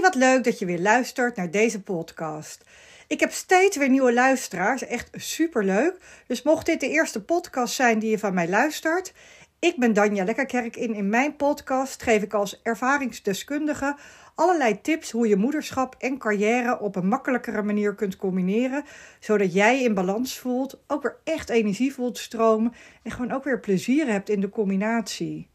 Wat leuk dat je weer luistert naar deze podcast. Ik heb steeds weer nieuwe luisteraars, echt superleuk. Dus mocht dit de eerste podcast zijn die je van mij luistert, ik ben Danja Lekkerkerk in mijn podcast geef ik als ervaringsdeskundige allerlei tips hoe je moederschap en carrière op een makkelijkere manier kunt combineren, zodat jij in balans voelt, ook weer echt energie voelt stromen en gewoon ook weer plezier hebt in de combinatie.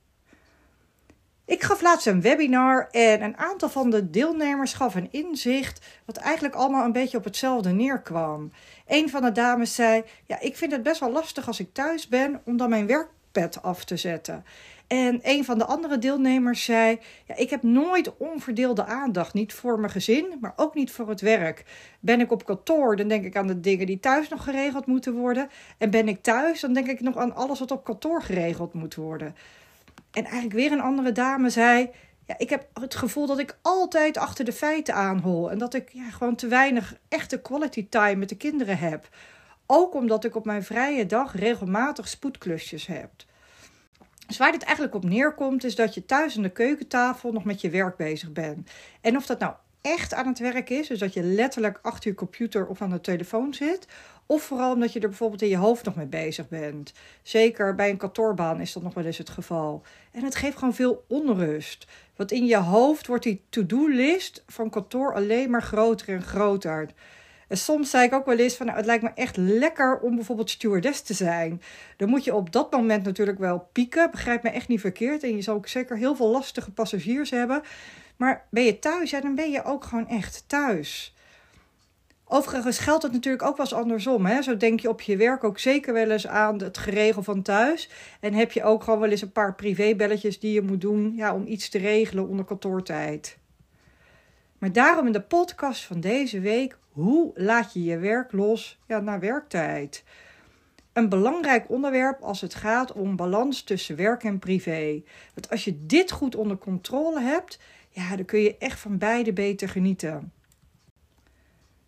Ik gaf laatst een webinar en een aantal van de deelnemers gaf een inzicht wat eigenlijk allemaal een beetje op hetzelfde neerkwam. Een van de dames zei: Ja, ik vind het best wel lastig als ik thuis ben om dan mijn werkpad af te zetten. En een van de andere deelnemers zei: ja, Ik heb nooit onverdeelde aandacht. Niet voor mijn gezin, maar ook niet voor het werk. Ben ik op kantoor, dan denk ik aan de dingen die thuis nog geregeld moeten worden. En ben ik thuis, dan denk ik nog aan alles wat op kantoor geregeld moet worden. En eigenlijk weer een andere dame zei: ja, ik heb het gevoel dat ik altijd achter de feiten aanhol. En dat ik ja, gewoon te weinig echte quality time met de kinderen heb. Ook omdat ik op mijn vrije dag regelmatig spoedklusjes heb. Dus waar dit eigenlijk op neerkomt, is dat je thuis aan de keukentafel nog met je werk bezig bent. En of dat nou echt aan het werk is, dus dat je letterlijk achter je computer of aan de telefoon zit, of vooral omdat je er bijvoorbeeld in je hoofd nog mee bezig bent. Zeker bij een kantoorbaan is dat nog wel eens het geval. En het geeft gewoon veel onrust. Want in je hoofd wordt die to-do-list van kantoor alleen maar groter en groter. En soms zei ik ook wel eens van, nou, het lijkt me echt lekker om bijvoorbeeld stewardess te zijn. Dan moet je op dat moment natuurlijk wel pieken, begrijp me echt niet verkeerd. En je zal ook zeker heel veel lastige passagiers hebben. Maar ben je thuis, dan ben je ook gewoon echt thuis. Overigens geldt het natuurlijk ook wel eens andersom. Hè? Zo denk je op je werk ook zeker wel eens aan het geregel van thuis. En heb je ook gewoon wel eens een paar privébelletjes die je moet doen ja, om iets te regelen onder kantoortijd. Maar daarom in de podcast van deze week: hoe laat je je werk los ja, na werktijd? Een belangrijk onderwerp als het gaat om balans tussen werk en privé. Want als je dit goed onder controle hebt, ja, dan kun je echt van beide beter genieten.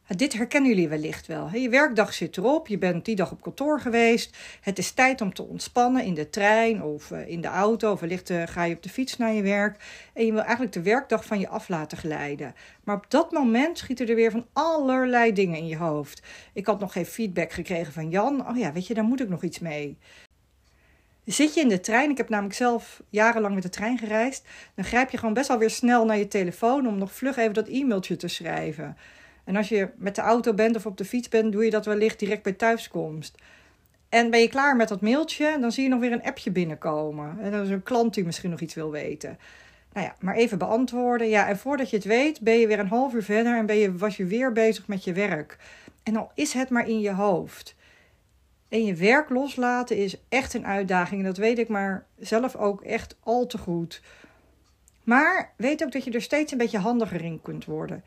Dit herkennen jullie wellicht wel. Je werkdag zit erop, je bent die dag op kantoor geweest. Het is tijd om te ontspannen in de trein of eh, in de auto. Of wellicht eh, ga je op de fiets naar je werk. En je wil eigenlijk de werkdag van je af laten glijden. Maar op dat moment schieten er weer van allerlei dingen in je hoofd. Ik had nog geen feedback gekregen van Jan. Oh ja, weet je, daar moet ik nog iets mee. Zit je in de trein, ik heb namelijk zelf jarenlang met de trein gereisd, dan grijp je gewoon best wel weer snel naar je telefoon om nog vlug even dat e-mailtje te schrijven. En als je met de auto bent of op de fiets bent, doe je dat wellicht direct bij thuiskomst. En ben je klaar met dat mailtje, dan zie je nog weer een appje binnenkomen. En dat is een klant die misschien nog iets wil weten. Nou ja, maar even beantwoorden. Ja, en voordat je het weet, ben je weer een half uur verder en ben je, was je weer bezig met je werk. En al is het maar in je hoofd. En je werk loslaten is echt een uitdaging. En dat weet ik maar zelf ook echt al te goed. Maar weet ook dat je er steeds een beetje handiger in kunt worden.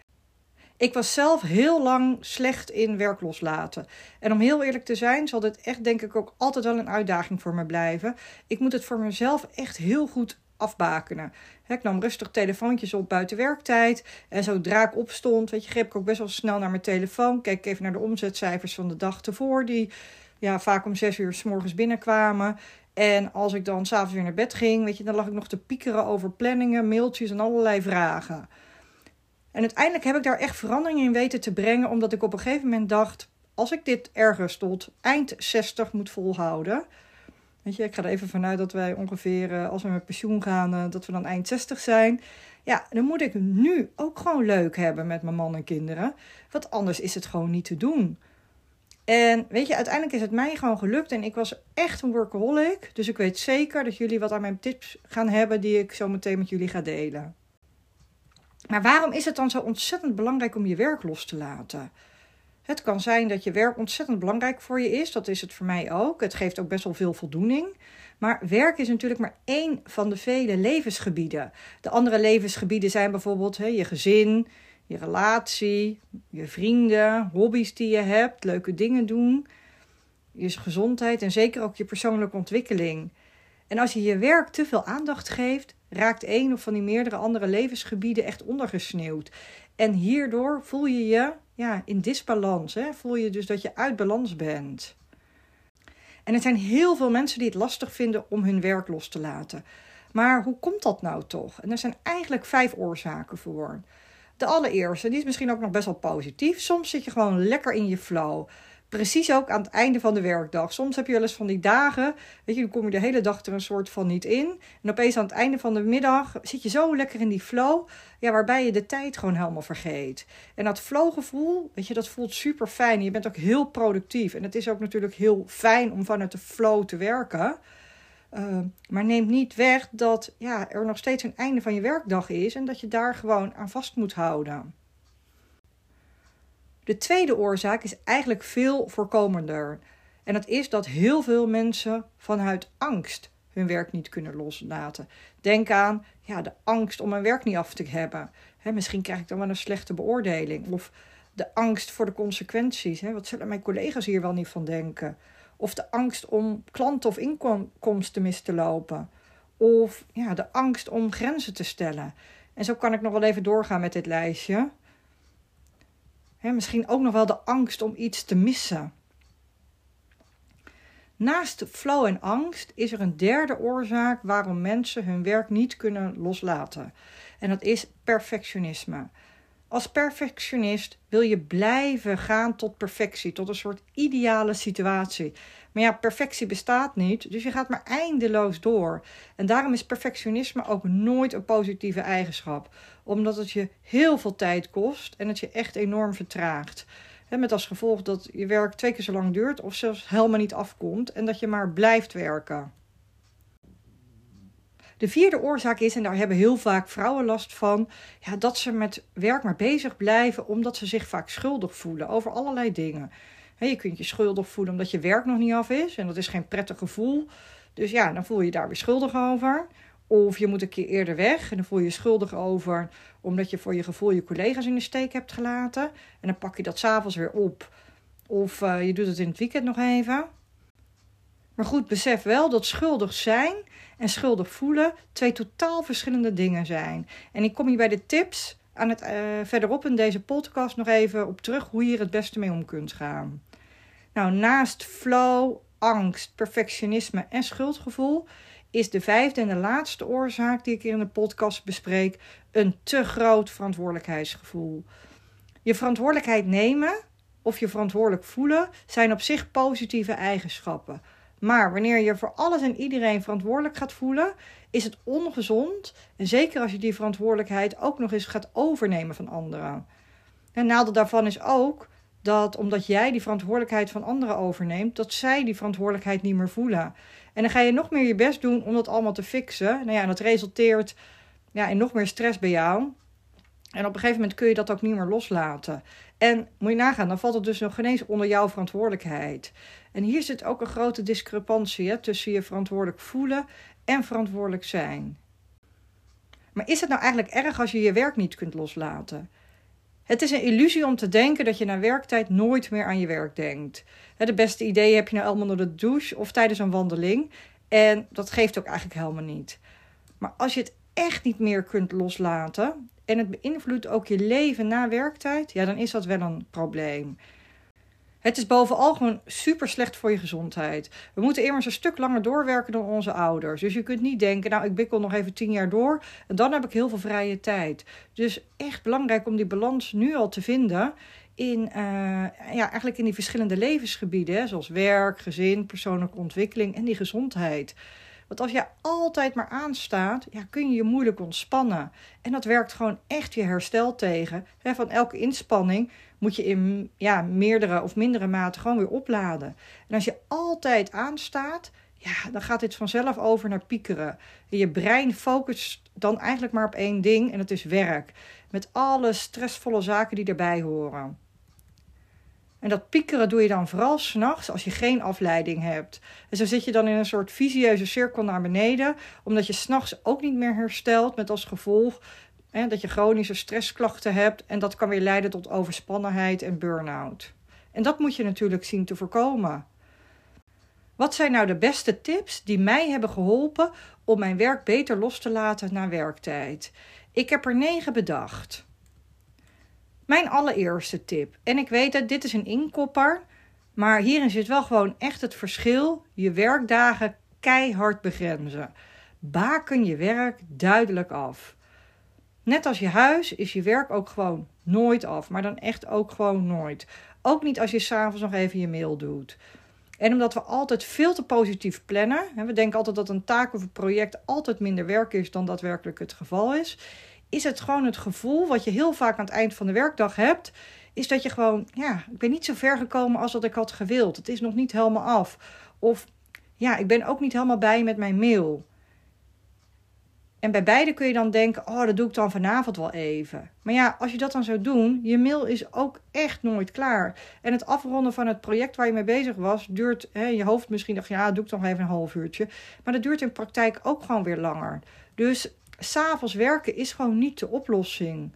Ik was zelf heel lang slecht in werk loslaten. En om heel eerlijk te zijn, zal dit echt denk ik ook altijd wel een uitdaging voor me blijven. Ik moet het voor mezelf echt heel goed afbakenen. ik nam rustig telefoontjes op buiten werktijd. En zodra ik opstond, weet je, greep ik ook best wel snel naar mijn telefoon. Keek even naar de omzetcijfers van de dag ervoor, die ja, vaak om zes uur s morgens binnenkwamen. En als ik dan s'avonds weer naar bed ging, weet je, dan lag ik nog te piekeren over planningen, mailtjes en allerlei vragen. En uiteindelijk heb ik daar echt verandering in weten te brengen, omdat ik op een gegeven moment dacht: als ik dit ergens tot eind 60 moet volhouden. Weet je, ik ga er even vanuit dat wij ongeveer, eh, als we met pensioen gaan, eh, dat we dan eind 60 zijn. Ja, dan moet ik nu ook gewoon leuk hebben met mijn man en kinderen. Want anders is het gewoon niet te doen. En weet je, uiteindelijk is het mij gewoon gelukt en ik was echt een workaholic. Dus ik weet zeker dat jullie wat aan mijn tips gaan hebben die ik zo meteen met jullie ga delen. Maar waarom is het dan zo ontzettend belangrijk om je werk los te laten? Het kan zijn dat je werk ontzettend belangrijk voor je is. Dat is het voor mij ook. Het geeft ook best wel veel voldoening. Maar werk is natuurlijk maar één van de vele levensgebieden. De andere levensgebieden zijn bijvoorbeeld hè, je gezin, je relatie, je vrienden, hobby's die je hebt, leuke dingen doen, je gezondheid en zeker ook je persoonlijke ontwikkeling. En als je je werk te veel aandacht geeft, raakt een of van die meerdere andere levensgebieden echt ondergesneeuwd. En hierdoor voel je je ja, in disbalans. Hè? Voel je dus dat je uit balans bent. En er zijn heel veel mensen die het lastig vinden om hun werk los te laten. Maar hoe komt dat nou toch? En er zijn eigenlijk vijf oorzaken voor. De allereerste, die is misschien ook nog best wel positief. Soms zit je gewoon lekker in je flow. Precies ook aan het einde van de werkdag. Soms heb je wel eens van die dagen, weet je, dan kom je de hele dag er een soort van niet in. En opeens aan het einde van de middag zit je zo lekker in die flow, ja, waarbij je de tijd gewoon helemaal vergeet. En dat flowgevoel, weet je, dat voelt super fijn. Je bent ook heel productief. En het is ook natuurlijk heel fijn om vanuit de flow te werken. Uh, maar neemt niet weg dat ja, er nog steeds een einde van je werkdag is en dat je daar gewoon aan vast moet houden. De tweede oorzaak is eigenlijk veel voorkomender. En dat is dat heel veel mensen vanuit angst hun werk niet kunnen loslaten. Denk aan ja, de angst om mijn werk niet af te hebben. misschien krijg ik dan wel een slechte beoordeling. Of de angst voor de consequenties. wat zullen mijn collega's hier wel niet van denken? Of de angst om klanten of inkomsten mis te lopen. Of ja, de angst om grenzen te stellen. En zo kan ik nog wel even doorgaan met dit lijstje. Misschien ook nog wel de angst om iets te missen. Naast flow en angst is er een derde oorzaak waarom mensen hun werk niet kunnen loslaten. En dat is perfectionisme. Als perfectionist wil je blijven gaan tot perfectie, tot een soort ideale situatie. Maar ja, perfectie bestaat niet, dus je gaat maar eindeloos door. En daarom is perfectionisme ook nooit een positieve eigenschap, omdat het je heel veel tijd kost en het je echt enorm vertraagt. met als gevolg dat je werk twee keer zo lang duurt of zelfs helemaal niet afkomt en dat je maar blijft werken. De vierde oorzaak is, en daar hebben heel vaak vrouwen last van, ja, dat ze met werk maar bezig blijven omdat ze zich vaak schuldig voelen over allerlei dingen. Je kunt je schuldig voelen omdat je werk nog niet af is en dat is geen prettig gevoel. Dus ja, dan voel je je daar weer schuldig over. Of je moet een keer eerder weg en dan voel je je schuldig over omdat je voor je gevoel je collega's in de steek hebt gelaten. En dan pak je dat s'avonds weer op. Of uh, je doet het in het weekend nog even. Maar goed, besef wel dat schuldig zijn en schuldig voelen twee totaal verschillende dingen zijn. En ik kom hier bij de tips aan het, uh, verderop in deze podcast nog even op terug hoe je er het beste mee om kunt gaan. Nou, naast flow, angst, perfectionisme en schuldgevoel is de vijfde en de laatste oorzaak die ik hier in de podcast bespreek een te groot verantwoordelijkheidsgevoel. Je verantwoordelijkheid nemen of je verantwoordelijk voelen zijn op zich positieve eigenschappen. Maar wanneer je voor alles en iedereen verantwoordelijk gaat voelen, is het ongezond. En zeker als je die verantwoordelijkheid ook nog eens gaat overnemen van anderen. En nadeel daarvan is ook dat omdat jij die verantwoordelijkheid van anderen overneemt, dat zij die verantwoordelijkheid niet meer voelen. En dan ga je nog meer je best doen om dat allemaal te fixen. Nou ja, en dat resulteert ja, in nog meer stress bij jou. En op een gegeven moment kun je dat ook niet meer loslaten. En moet je nagaan, dan valt het dus nog geen eens onder jouw verantwoordelijkheid. En hier zit ook een grote discrepantie hè, tussen je verantwoordelijk voelen en verantwoordelijk zijn. Maar is het nou eigenlijk erg als je je werk niet kunt loslaten? Het is een illusie om te denken dat je na werktijd nooit meer aan je werk denkt. De beste ideeën heb je nou allemaal door de douche of tijdens een wandeling. En dat geeft ook eigenlijk helemaal niet. Maar als je het echt niet meer kunt loslaten en het beïnvloedt ook je leven na werktijd, ja, dan is dat wel een probleem. Het is bovenal gewoon super slecht voor je gezondheid. We moeten immers een stuk langer doorwerken dan onze ouders. Dus je kunt niet denken, nou, ik bikkel nog even tien jaar door en dan heb ik heel veel vrije tijd. Dus echt belangrijk om die balans nu al te vinden in, uh, ja, eigenlijk in die verschillende levensgebieden, zoals werk, gezin, persoonlijke ontwikkeling en die gezondheid. Want als je altijd maar aanstaat, ja, kun je je moeilijk ontspannen. En dat werkt gewoon echt je herstel tegen. van elke inspanning moet je in ja, meerdere of mindere mate gewoon weer opladen. En als je altijd aanstaat, ja, dan gaat dit vanzelf over naar piekeren. En je brein focust dan eigenlijk maar op één ding en dat is werk. Met alle stressvolle zaken die erbij horen. En dat piekeren doe je dan vooral s'nachts als je geen afleiding hebt. En zo zit je dan in een soort visieuze cirkel naar beneden, omdat je s'nachts ook niet meer herstelt, met als gevolg hè, dat je chronische stressklachten hebt. En dat kan weer leiden tot overspannenheid en burn-out. En dat moet je natuurlijk zien te voorkomen. Wat zijn nou de beste tips die mij hebben geholpen om mijn werk beter los te laten na werktijd? Ik heb er negen bedacht. Mijn allereerste tip. En ik weet dat dit is een inkopper. Maar hierin zit wel gewoon echt het verschil. Je werkdagen keihard begrenzen. Baken je werk duidelijk af. Net als je huis is je werk ook gewoon nooit af. Maar dan echt ook gewoon nooit. Ook niet als je s'avonds nog even je mail doet. En omdat we altijd veel te positief plannen, we denken altijd dat een taak of een project altijd minder werk is dan daadwerkelijk het geval is, is het gewoon het gevoel wat je heel vaak aan het eind van de werkdag hebt, is dat je gewoon, ja, ik ben niet zo ver gekomen als dat ik had gewild. Het is nog niet helemaal af. Of ja, ik ben ook niet helemaal bij met mijn mail. En bij beide kun je dan denken: oh, dat doe ik dan vanavond wel even. Maar ja, als je dat dan zou doen, je mail is ook echt nooit klaar. En het afronden van het project waar je mee bezig was, duurt hè, je hoofd misschien dacht ja, doe ik dan even een half uurtje. Maar dat duurt in praktijk ook gewoon weer langer. Dus s'avonds werken is gewoon niet de oplossing.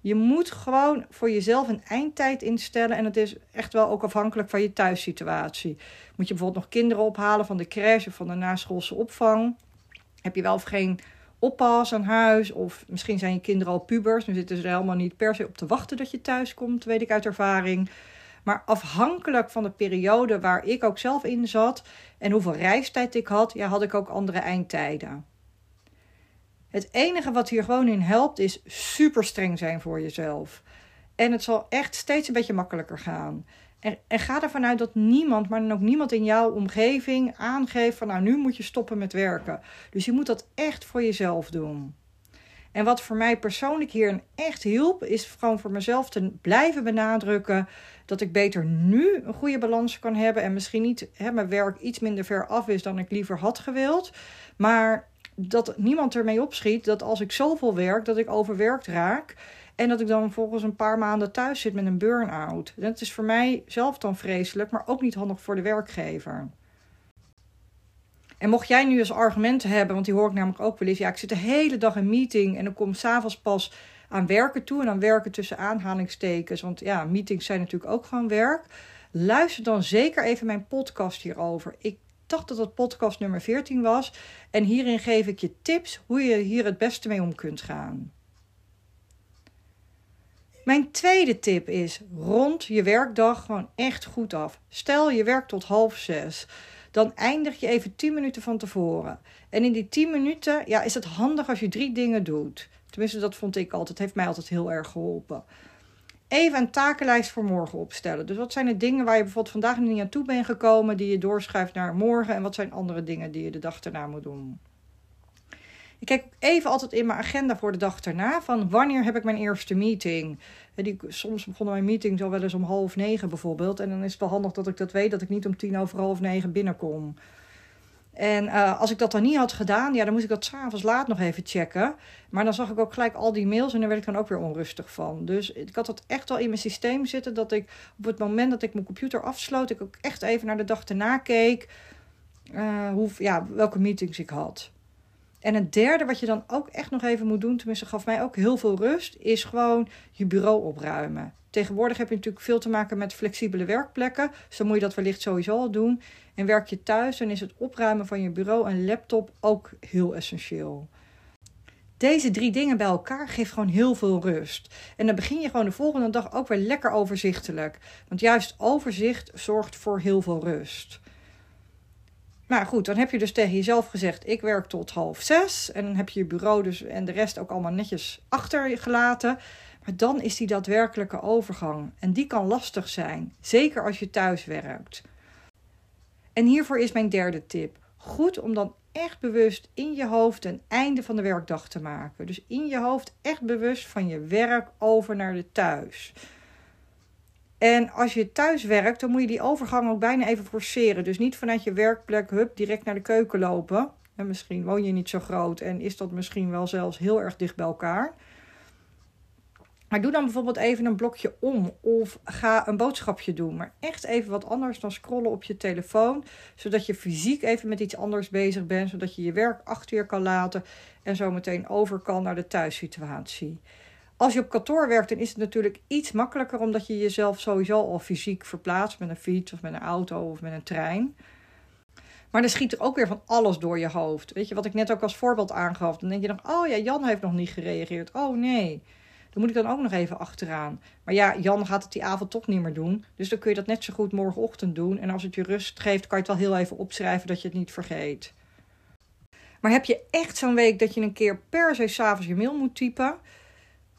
Je moet gewoon voor jezelf een eindtijd instellen. En het is echt wel ook afhankelijk van je thuissituatie. Moet je bijvoorbeeld nog kinderen ophalen van de crash of van de naschoolse opvang? Heb je wel of geen oppas aan huis? Of misschien zijn je kinderen al pubers. Nu zitten ze er helemaal niet per se op te wachten dat je thuis komt, weet ik uit ervaring. Maar afhankelijk van de periode waar ik ook zelf in zat en hoeveel reistijd ik had, ja, had ik ook andere eindtijden. Het enige wat hier gewoon in helpt is super streng zijn voor jezelf. En het zal echt steeds een beetje makkelijker gaan. En, ga ervan uit dat niemand, maar dan ook niemand in jouw omgeving aangeeft van nou nu moet je stoppen met werken. Dus je moet dat echt voor jezelf doen. En wat voor mij persoonlijk hier echt hielp, is gewoon voor mezelf te blijven benadrukken dat ik beter nu een goede balans kan hebben. En misschien niet hè, mijn werk iets minder ver af is dan ik liever had gewild. Maar dat niemand ermee opschiet dat als ik zoveel werk, dat ik overwerkt raak. En dat ik dan volgens een paar maanden thuis zit met een burn-out. Dat is voor mij zelf dan vreselijk, maar ook niet handig voor de werkgever. En mocht jij nu als argumenten hebben, want die hoor ik namelijk ook wel eens. Ja, ik zit de hele dag in meeting en dan kom s'avonds pas aan werken toe. En dan werken tussen aanhalingstekens. Want ja, meetings zijn natuurlijk ook gewoon werk. Luister dan zeker even mijn podcast hierover. Ik dacht dat het podcast nummer 14 was. En hierin geef ik je tips hoe je hier het beste mee om kunt gaan. Mijn tweede tip is: rond je werkdag gewoon echt goed af. Stel je werkt tot half zes. Dan eindig je even 10 minuten van tevoren. En in die 10 minuten ja, is het handig als je drie dingen doet. Tenminste, dat vond ik altijd. Heeft mij altijd heel erg geholpen even een takenlijst voor morgen opstellen. Dus wat zijn de dingen waar je bijvoorbeeld vandaag niet aan toe bent gekomen, die je doorschuift naar morgen? En wat zijn andere dingen die je de dag erna moet doen? Ik kijk even altijd in mijn agenda voor de dag erna van wanneer heb ik mijn eerste meeting. Die, soms begonnen mijn meetings al wel eens om half negen bijvoorbeeld. En dan is het wel handig dat ik dat weet, dat ik niet om tien over half negen binnenkom. En uh, als ik dat dan niet had gedaan, ja, dan moest ik dat s'avonds laat nog even checken. Maar dan zag ik ook gelijk al die mails en daar werd ik dan ook weer onrustig van. Dus ik had dat echt wel in mijn systeem zitten. Dat ik op het moment dat ik mijn computer afsloot, ik ook echt even naar de dag erna keek. Uh, hoe, ja, welke meetings ik had. En het derde wat je dan ook echt nog even moet doen, tenminste gaf mij ook heel veel rust, is gewoon je bureau opruimen. Tegenwoordig heb je natuurlijk veel te maken met flexibele werkplekken. Dus moet je dat wellicht sowieso al doen. En werk je thuis, dan is het opruimen van je bureau en laptop ook heel essentieel. Deze drie dingen bij elkaar geven gewoon heel veel rust. En dan begin je gewoon de volgende dag ook weer lekker overzichtelijk. Want juist overzicht zorgt voor heel veel rust. Maar goed, dan heb je dus tegen jezelf gezegd: ik werk tot half zes. En dan heb je je bureau dus en de rest ook allemaal netjes achtergelaten. Maar dan is die daadwerkelijke overgang. En die kan lastig zijn, zeker als je thuis werkt. En hiervoor is mijn derde tip. Goed om dan echt bewust in je hoofd een einde van de werkdag te maken. Dus in je hoofd echt bewust van je werk over naar de thuis. En als je thuis werkt, dan moet je die overgang ook bijna even forceren. Dus niet vanuit je werkplek, hup, direct naar de keuken lopen. En misschien woon je niet zo groot en is dat misschien wel zelfs heel erg dicht bij elkaar. Maar doe dan bijvoorbeeld even een blokje om of ga een boodschapje doen. Maar echt even wat anders dan scrollen op je telefoon. Zodat je fysiek even met iets anders bezig bent. Zodat je je werk achter je kan laten en zo meteen over kan naar de thuissituatie. Als je op kantoor werkt, dan is het natuurlijk iets makkelijker omdat je jezelf sowieso al fysiek verplaatst met een fiets of met een auto of met een trein. Maar dan schiet er ook weer van alles door je hoofd. Weet je wat ik net ook als voorbeeld aangaf? Dan denk je dan, oh ja, Jan heeft nog niet gereageerd. Oh nee. Dan moet ik dan ook nog even achteraan. Maar ja, Jan gaat het die avond toch niet meer doen. Dus dan kun je dat net zo goed morgenochtend doen. En als het je rust geeft, kan je het wel heel even opschrijven dat je het niet vergeet. Maar heb je echt zo'n week dat je een keer per se s'avonds je mail moet typen?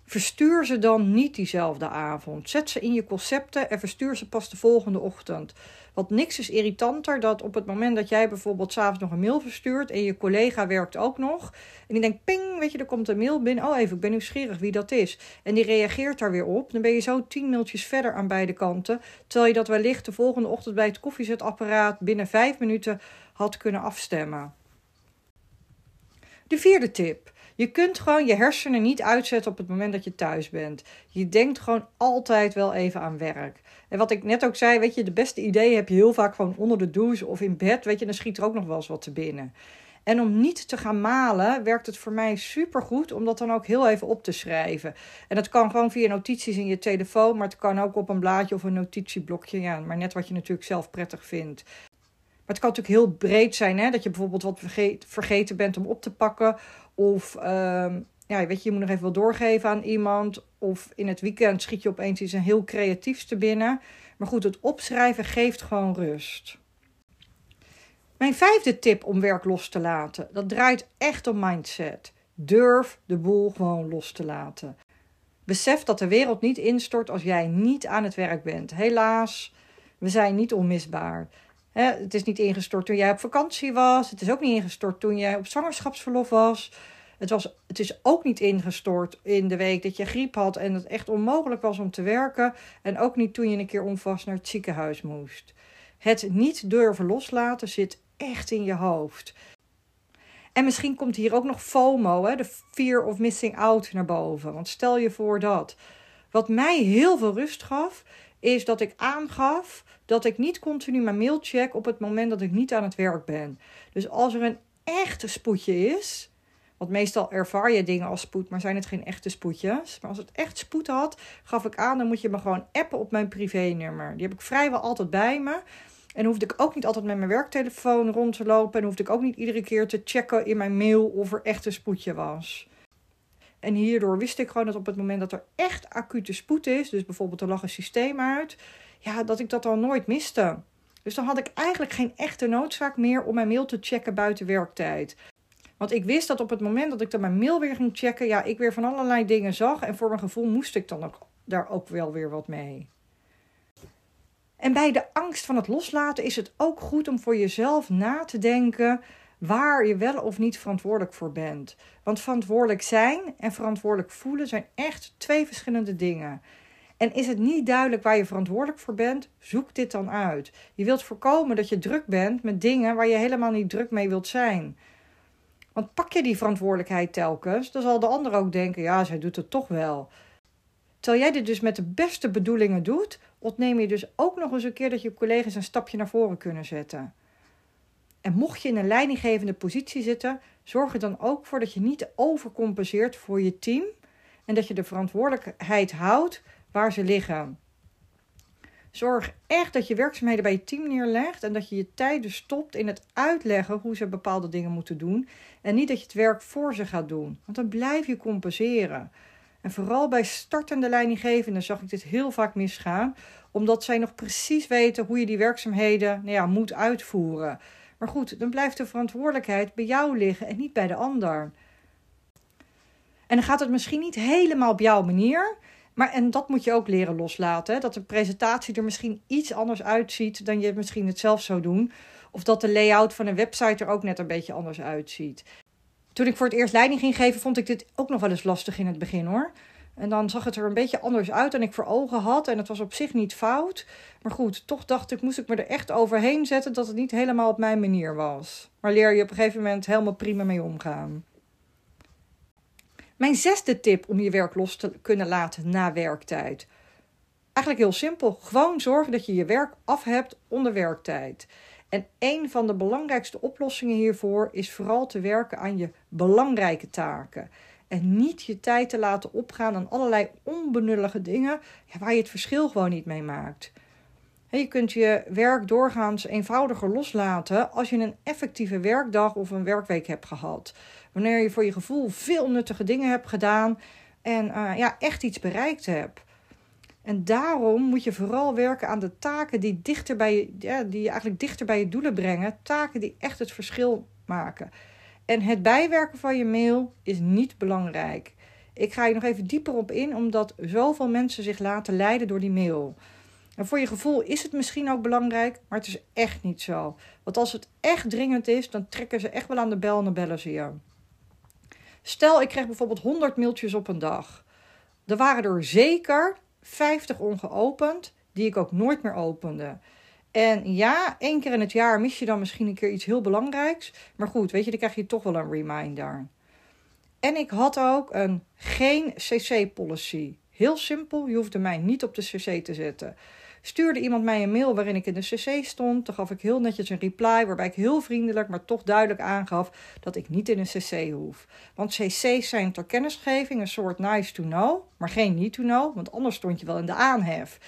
Verstuur ze dan niet diezelfde avond. Zet ze in je concepten en verstuur ze pas de volgende ochtend. Want niks is irritanter dat op het moment dat jij bijvoorbeeld s'avonds nog een mail verstuurt en je collega werkt ook nog. En die denkt, ping, weet je, er komt een mail binnen. Oh, even, ik ben nieuwsgierig wie dat is. En die reageert daar weer op. Dan ben je zo tien mailtjes verder aan beide kanten. Terwijl je dat wellicht de volgende ochtend bij het koffiezetapparaat binnen vijf minuten had kunnen afstemmen. De vierde tip. Je kunt gewoon je hersenen niet uitzetten op het moment dat je thuis bent. Je denkt gewoon altijd wel even aan werk. En wat ik net ook zei, weet je, de beste ideeën heb je heel vaak gewoon onder de douche of in bed. Weet je, dan schiet er ook nog wel eens wat te binnen. En om niet te gaan malen, werkt het voor mij supergoed om dat dan ook heel even op te schrijven. En dat kan gewoon via notities in je telefoon, maar het kan ook op een blaadje of een notitieblokje. Ja, maar net wat je natuurlijk zelf prettig vindt. Maar het kan natuurlijk heel breed zijn, hè? dat je bijvoorbeeld wat vergeten bent om op te pakken. Of um, ja, weet je, je moet nog even wat doorgeven aan iemand. Of in het weekend schiet je opeens iets heel creatiefs te binnen. Maar goed, het opschrijven geeft gewoon rust. Mijn vijfde tip om werk los te laten, dat draait echt om mindset. Durf de boel gewoon los te laten. Besef dat de wereld niet instort als jij niet aan het werk bent. Helaas, we zijn niet onmisbaar. het is niet ingestort toen jij op vakantie was. Het is ook niet ingestort toen jij op zwangerschapsverlof was. Het, was, het is ook niet ingestort in de week dat je griep had en het echt onmogelijk was om te werken. En ook niet toen je een keer onvast naar het ziekenhuis moest. Het niet durven loslaten zit echt in je hoofd. En misschien komt hier ook nog FOMO, hè, de fear of missing out, naar boven. Want stel je voor dat. Wat mij heel veel rust gaf, is dat ik aangaf dat ik niet continu mijn mail check op het moment dat ik niet aan het werk ben. Dus als er een echte spoedje is, want meestal ervaar je dingen als spoed, maar zijn het geen echte spoedjes. Maar als het echt spoed had, gaf ik aan, dan moet je me gewoon appen op mijn privénummer. Die heb ik vrijwel altijd bij me. En hoefde ik ook niet altijd met mijn werktelefoon rond te lopen. En hoefde ik ook niet iedere keer te checken in mijn mail of er echt een spoedje was. En hierdoor wist ik gewoon dat op het moment dat er echt acute spoed is, dus bijvoorbeeld er lag een systeem uit, ja, dat ik dat al nooit miste. Dus dan had ik eigenlijk geen echte noodzaak meer om mijn mail te checken buiten werktijd. Want ik wist dat op het moment dat ik dan mijn mail weer ging checken, ja, ik weer van allerlei dingen zag. En voor mijn gevoel moest ik dan ook, daar ook wel weer wat mee. En bij de angst van het loslaten is het ook goed om voor jezelf na te denken waar je wel of niet verantwoordelijk voor bent. Want verantwoordelijk zijn en verantwoordelijk voelen zijn echt twee verschillende dingen. En is het niet duidelijk waar je verantwoordelijk voor bent, zoek dit dan uit. Je wilt voorkomen dat je druk bent met dingen waar je helemaal niet druk mee wilt zijn. Want pak je die verantwoordelijkheid telkens, dan zal de ander ook denken: ja, zij doet het toch wel. Terwijl jij dit dus met de beste bedoelingen doet, ontneem je dus ook nog eens een keer dat je collega's een stapje naar voren kunnen zetten. En mocht je in een leidinggevende positie zitten, zorg er dan ook voor dat je niet overcompenseert voor je team en dat je de verantwoordelijkheid houdt waar ze liggen. Zorg echt dat je werkzaamheden bij je team neerlegt en dat je je tijden stopt in het uitleggen hoe ze bepaalde dingen moeten doen. En niet dat je het werk voor ze gaat doen, want dan blijf je compenseren. En vooral bij startende leidinggevenden zag ik dit heel vaak misgaan, omdat zij nog precies weten hoe je die werkzaamheden nou ja, moet uitvoeren. Maar goed, dan blijft de verantwoordelijkheid bij jou liggen en niet bij de ander. En dan gaat het misschien niet helemaal op jouw manier, maar en dat moet je ook leren loslaten. Hè? Dat de presentatie er misschien iets anders uitziet dan je misschien het zelf zou doen. Of dat de layout van een website er ook net een beetje anders uitziet. Toen ik voor het eerst leiding ging geven, vond ik dit ook nog wel eens lastig in het begin hoor. En dan zag het er een beetje anders uit dan ik voor ogen had. En het was op zich niet fout. Maar goed, toch dacht ik, moest ik me er echt overheen zetten dat het niet helemaal op mijn manier was. Maar leer je op een gegeven moment helemaal prima mee omgaan. Mijn zesde tip om je werk los te kunnen laten na werktijd. Eigenlijk heel simpel. Gewoon zorgen dat je je werk af hebt onder werktijd. En een van de belangrijkste oplossingen hiervoor is vooral te werken aan je belangrijke taken. En niet je tijd te laten opgaan aan allerlei onbenullige dingen waar je het verschil gewoon niet mee maakt. Je kunt je werk doorgaans eenvoudiger loslaten als je een effectieve werkdag of een werkweek hebt gehad. Wanneer je voor je gevoel veel nuttige dingen hebt gedaan en uh, ja, echt iets bereikt hebt. En daarom moet je vooral werken aan de taken die, dichter bij je, ja, die je eigenlijk dichter bij je doelen brengen. Taken die echt het verschil maken. En het bijwerken van je mail is niet belangrijk. ik ga hier nog even dieper op in, omdat zoveel mensen zich laten leiden door die mail. En voor je gevoel is het misschien ook belangrijk, maar het is echt niet zo. Want als het echt dringend is, dan trekken ze echt wel aan de bel en dan bellen ze je. Stel, ik krijg bijvoorbeeld 100 mailtjes op een dag. Er waren er zeker 50 ongeopend, die ik ook nooit meer opende. En ja, één keer in het jaar mis je dan misschien een keer iets heel belangrijks. Maar goed, weet je, dan krijg je toch wel een reminder. En ik had ook een geen CC-policy. Heel simpel, je hoefde mij niet op de CC te zetten. Stuurde iemand mij een mail waarin ik in de CC stond, dan gaf ik heel netjes een reply waarbij ik heel vriendelijk, maar toch duidelijk aangaf dat ik niet in een CC hoef. Want CC's zijn ter kennisgeving een soort nice to know, maar geen need to know, want anders stond je wel in de aanhef.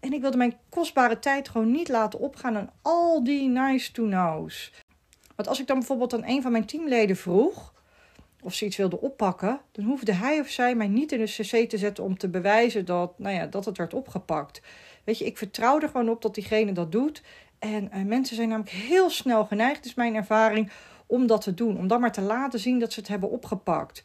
En ik wilde mijn kostbare tijd gewoon niet laten opgaan aan al die nice to know's. Want als ik dan bijvoorbeeld aan een van mijn teamleden vroeg of ze iets wilde oppakken, dan hoefde hij of zij mij niet in de cc te zetten om te bewijzen dat, nou ja, dat het werd opgepakt. Weet je, ik vertrouw er gewoon op dat diegene dat doet. En uh, mensen zijn namelijk heel snel geneigd, is mijn ervaring, om dat te doen. Om dan maar te laten zien dat ze het hebben opgepakt.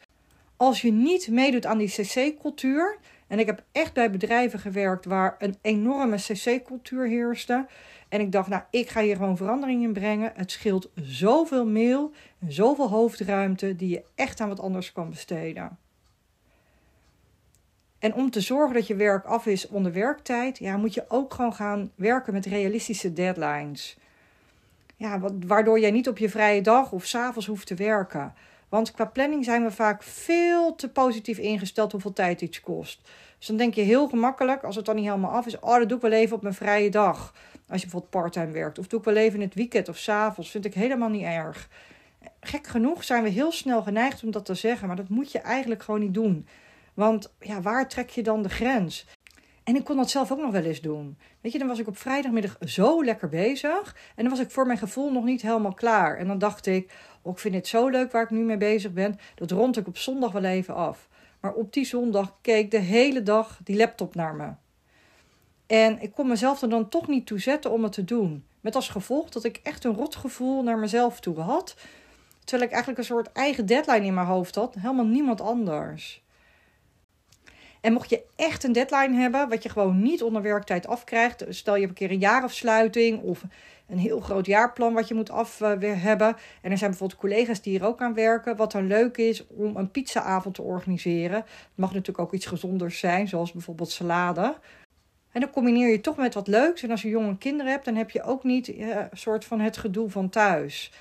Als je niet meedoet aan die cc-cultuur, en ik heb echt bij bedrijven gewerkt waar een enorme cc-cultuur heerste. En ik dacht, nou, ik ga hier gewoon verandering in brengen. Het scheelt zoveel mail en zoveel hoofdruimte die je echt aan wat anders kan besteden. En om te zorgen dat je werk af is onder werktijd, ja, moet je ook gewoon gaan werken met realistische deadlines. Ja, waardoor jij niet op je vrije dag of s'avonds hoeft te werken. Want qua planning zijn we vaak veel te positief ingesteld hoeveel tijd iets kost. Dus dan denk je heel gemakkelijk, als het dan niet helemaal af is, oh, dat doe ik wel even op mijn vrije dag. Als je bijvoorbeeld parttime werkt. Of doe ik wel even in het weekend of s'avonds. Vind ik helemaal niet erg. Gek genoeg zijn we heel snel geneigd om dat te zeggen, maar dat moet je eigenlijk gewoon niet doen. Want ja, waar trek je dan de grens? En ik kon dat zelf ook nog wel eens doen. Weet je, dan was ik op vrijdagmiddag zo lekker bezig. En dan was ik voor mijn gevoel nog niet helemaal klaar. En dan dacht ik, oh, ik vind het zo leuk waar ik nu mee bezig ben. Dat rond ik op zondag wel even af. Maar op die zondag keek de hele dag die laptop naar me. En ik kon mezelf er dan toch niet toe zetten om het te doen. Met als gevolg dat ik echt een rotgevoel naar mezelf toe had. Terwijl ik eigenlijk een soort eigen deadline in mijn hoofd had. Helemaal niemand anders. En mocht je echt een deadline hebben, wat je gewoon niet onder werktijd afkrijgt. Stel je hebt een keer een jaarafsluiting of een heel groot jaarplan wat je moet af uh, hebben. En er zijn bijvoorbeeld collega's die hier ook aan werken. Wat dan leuk is om een pizzaavond te organiseren. Het mag natuurlijk ook iets gezonders zijn, zoals bijvoorbeeld salade. En dan combineer je toch met wat leuks. En als je jonge kinderen hebt, dan heb je ook niet uh, een soort van het gedoe van thuis.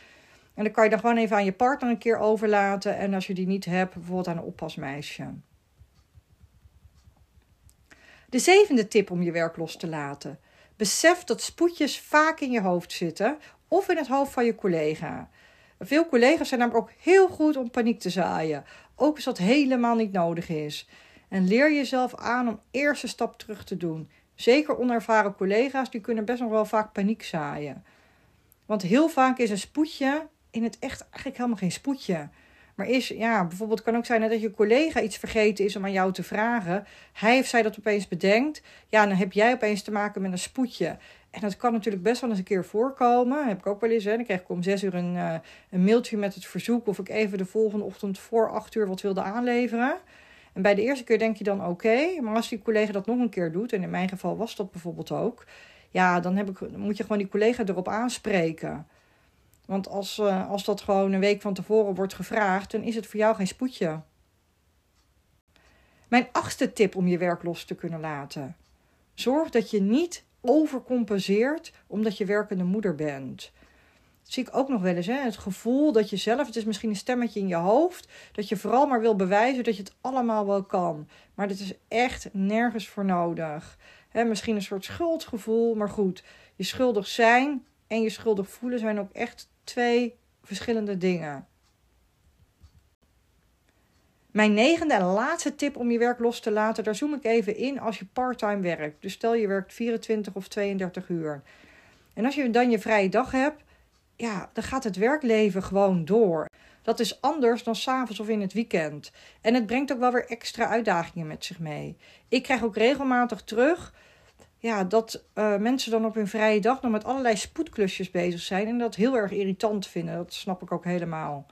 En dan kan je dan gewoon even aan je partner een keer overlaten. En als je die niet hebt, bijvoorbeeld aan een oppasmeisje. De zevende tip om je werk los te laten. Besef dat spoedjes vaak in je hoofd zitten of in het hoofd van je collega. Veel collega's zijn namelijk ook heel goed om paniek te zaaien, ook als dat helemaal niet nodig is. En leer jezelf aan om eerst een stap terug te doen. Zeker onervaren collega's, die kunnen best nog wel vaak paniek zaaien. Want heel vaak is een spoedje in het echt eigenlijk helemaal geen spoedje. Maar is, ja, bijvoorbeeld kan ook zijn dat je collega iets vergeten is om aan jou te vragen. Hij of zij dat opeens bedenkt. Ja, dan heb jij opeens te maken met een spoedje. En dat kan natuurlijk best wel eens een keer voorkomen. heb ik ook wel eens. Hè. Dan krijg ik om zes uur een, uh, een mailtje met het verzoek of ik even de volgende ochtend voor acht uur wat wilde aanleveren. En bij de eerste keer denk je dan oké. maar als die collega dat nog een keer doet, en in mijn geval was dat bijvoorbeeld ook. Ja, dan, heb ik, dan moet je gewoon die collega erop aanspreken. Want als, uh, als dat gewoon een week van tevoren wordt gevraagd, dan is het voor jou geen spoedje. Mijn achtste tip om je werk los te kunnen laten. Zorg dat je niet overcompenseert omdat je werkende moeder bent. Dat zie ik ook nog wel eens. Hè? Het gevoel dat je zelf, het is misschien een stemmetje in je hoofd, dat je vooral maar wil bewijzen dat je het allemaal wel kan. Maar dat is echt nergens voor nodig. Hè, misschien een soort schuldgevoel, maar goed, je schuldig zijn en je schuldig voelen zijn ook echt twee verschillende dingen. Mijn negende en laatste tip om je werk los te laten, daar zoom ik even in als je parttime werkt. Dus stel je werkt 24 of 32 uur. En als je dan je vrije dag hebt, ja, dan gaat het werkleven gewoon door. Dat is anders dan s'avonds of in het weekend. En het brengt ook wel weer extra uitdagingen met zich mee. Ik krijg ook regelmatig terug ja, dat uh, mensen dan op hun vrije dag nog met allerlei spoedklusjes bezig zijn en dat heel erg irritant vinden. Dat snap ik ook helemaal.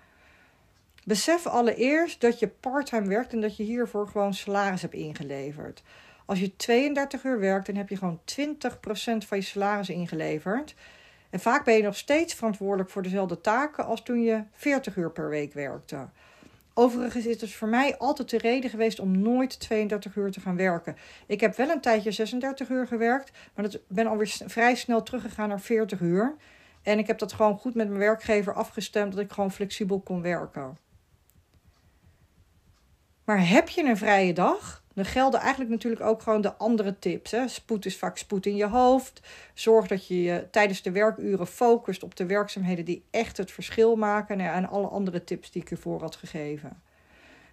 Besef allereerst dat je parttime werkt en dat je hiervoor gewoon salaris hebt ingeleverd. Als je 32 uur werkt, dan heb je gewoon 20% van je salaris ingeleverd. En vaak ben je nog steeds verantwoordelijk voor dezelfde taken als toen je 40 uur per week werkte. Overigens is het voor mij altijd de reden geweest om nooit 32 uur te gaan werken. Ik heb wel een tijdje 36 uur gewerkt, maar dat ben alweer vrij snel teruggegaan naar 40 uur. En ik heb dat gewoon goed met mijn werkgever afgestemd dat ik gewoon flexibel kon werken. Maar heb je een vrije dag? Dan gelden eigenlijk natuurlijk ook gewoon de andere tips. Hè? Spoed is vaak spoed in je hoofd. Zorg dat je je tijdens de werkuren focust op de werkzaamheden die echt het verschil maken. Nou en alle andere tips die ik ervoor had gegeven.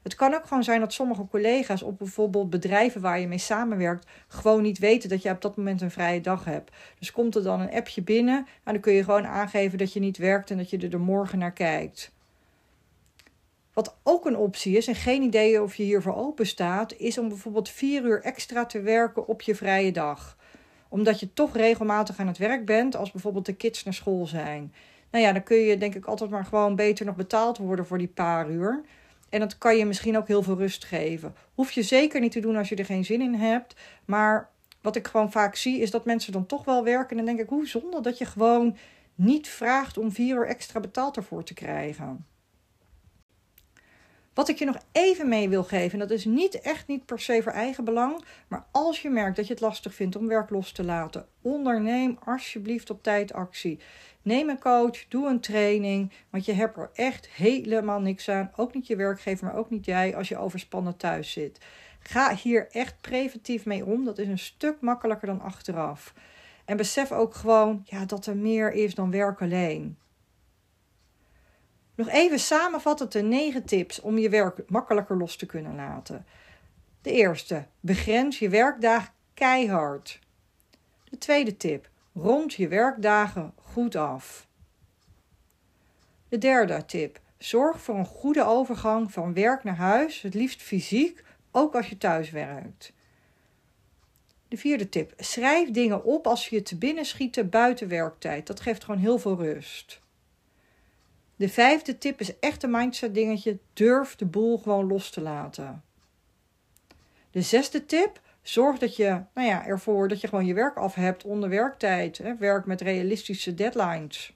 Het kan ook gewoon zijn dat sommige collega's op bijvoorbeeld bedrijven waar je mee samenwerkt, gewoon niet weten dat je op dat moment een vrije dag hebt. Dus komt er dan een appje binnen en dan kun je gewoon aangeven dat je niet werkt en dat je er morgen naar kijkt. Wat ook een optie is, en geen idee of je hiervoor open staat, is om bijvoorbeeld vier uur extra te werken op je vrije dag. Omdat je toch regelmatig aan het werk bent, als bijvoorbeeld de kids naar school zijn. Nou ja, dan kun je denk ik altijd maar gewoon beter nog betaald worden voor die paar uur. En dat kan je misschien ook heel veel rust geven. Hoef je zeker niet te doen als je er geen zin in hebt. Maar wat ik gewoon vaak zie, is dat mensen dan toch wel werken. En dan denk ik, hoe zonde dat je gewoon niet vraagt om vier uur extra betaald ervoor te krijgen. Wat ik je nog even mee wil geven, en dat is niet echt niet per se voor eigen belang, maar als je merkt dat je het lastig vindt om werk los te laten, onderneem alsjeblieft op tijd actie. Neem een coach, doe een training, want je hebt er echt helemaal niks aan. Ook niet je werkgever, maar ook niet jij als je overspannen thuis zit. Ga hier echt preventief mee om. Dat is een stuk makkelijker dan achteraf. En besef ook gewoon ja, dat er meer is dan werk alleen. Nog even samenvatten de negen tips om je werk makkelijker los te kunnen laten. De eerste, begrens je werkdagen keihard. De tweede tip, rond je werkdagen goed af. De derde tip, zorg voor een goede overgang van werk naar huis, het liefst fysiek, ook als je thuis werkt. De vierde tip, schrijf dingen op als je te binnen schieten buiten werktijd. Dat geeft gewoon heel veel rust. De vijfde tip is echt een mindset dingetje. Durf de boel gewoon los te laten. De zesde tip. Zorg dat je nou ja, ervoor dat je gewoon je werk af hebt onder werktijd. Hè, werk met realistische deadlines.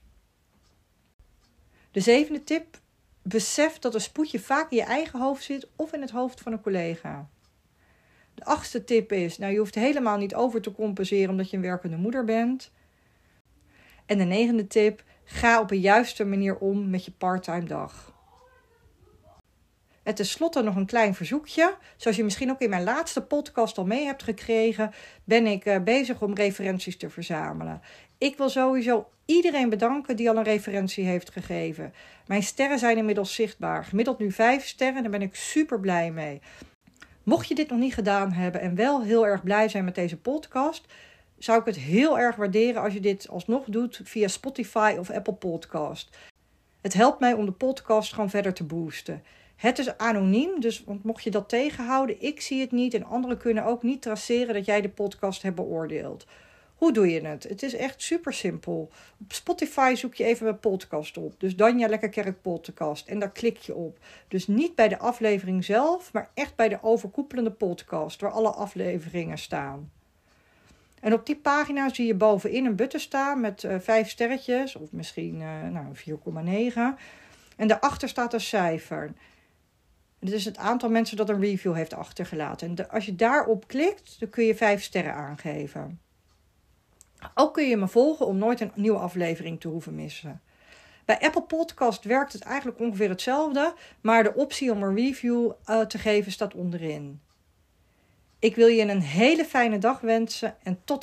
De zevende tip. Besef dat een spoedje vaak in je eigen hoofd zit of in het hoofd van een collega. De achtste tip is, nou je hoeft helemaal niet over te compenseren omdat je een werkende moeder bent. En de negende tip, Ga op een juiste manier om met je parttime dag. En tenslotte nog een klein verzoekje. Zoals je misschien ook in mijn laatste podcast al mee hebt gekregen, ben ik eh, bezig om referenties te verzamelen. Ik wil sowieso iedereen bedanken die al een referentie heeft gegeven. Mijn sterren zijn inmiddels zichtbaar. Gemiddeld nu vijf sterren, daar ben ik super blij mee. Mocht je dit nog niet gedaan hebben en wel heel erg blij zijn met deze podcast, zou ik het heel erg waarderen als je dit alsnog doet via Spotify of Apple Podcast. Het helpt mij om de podcast gewoon verder te boosten. Het is anoniem, dus mocht je dat tegenhouden, ik zie het niet en anderen kunnen ook niet traceren dat jij de podcast hebt beoordeeld. Hoe doe je het? Het is echt super simpel. Op Spotify zoek je even mijn podcast op. Dus Danja Lekkerkerk podcast. En daar klik je op. Dus niet bij de aflevering zelf, maar echt bij de overkoepelende podcast, waar alle afleveringen staan. En op die pagina zie je bovenin een button staan met uh, vijf sterretjes, of misschien uh, nou, 4,9. En daarachter staat een cijfer. Dit is het aantal mensen dat een review heeft achtergelaten. En als je daarop klikt, dan kun je vijf sterren aangeven. Ook kun je me volgen om nooit een nieuwe aflevering te hoeven missen. Bij Apple Podcast werkt het eigenlijk ongeveer hetzelfde, maar de optie om een review uh, te geven staat onderin. Ik wil je een hele fijne dag wensen en tot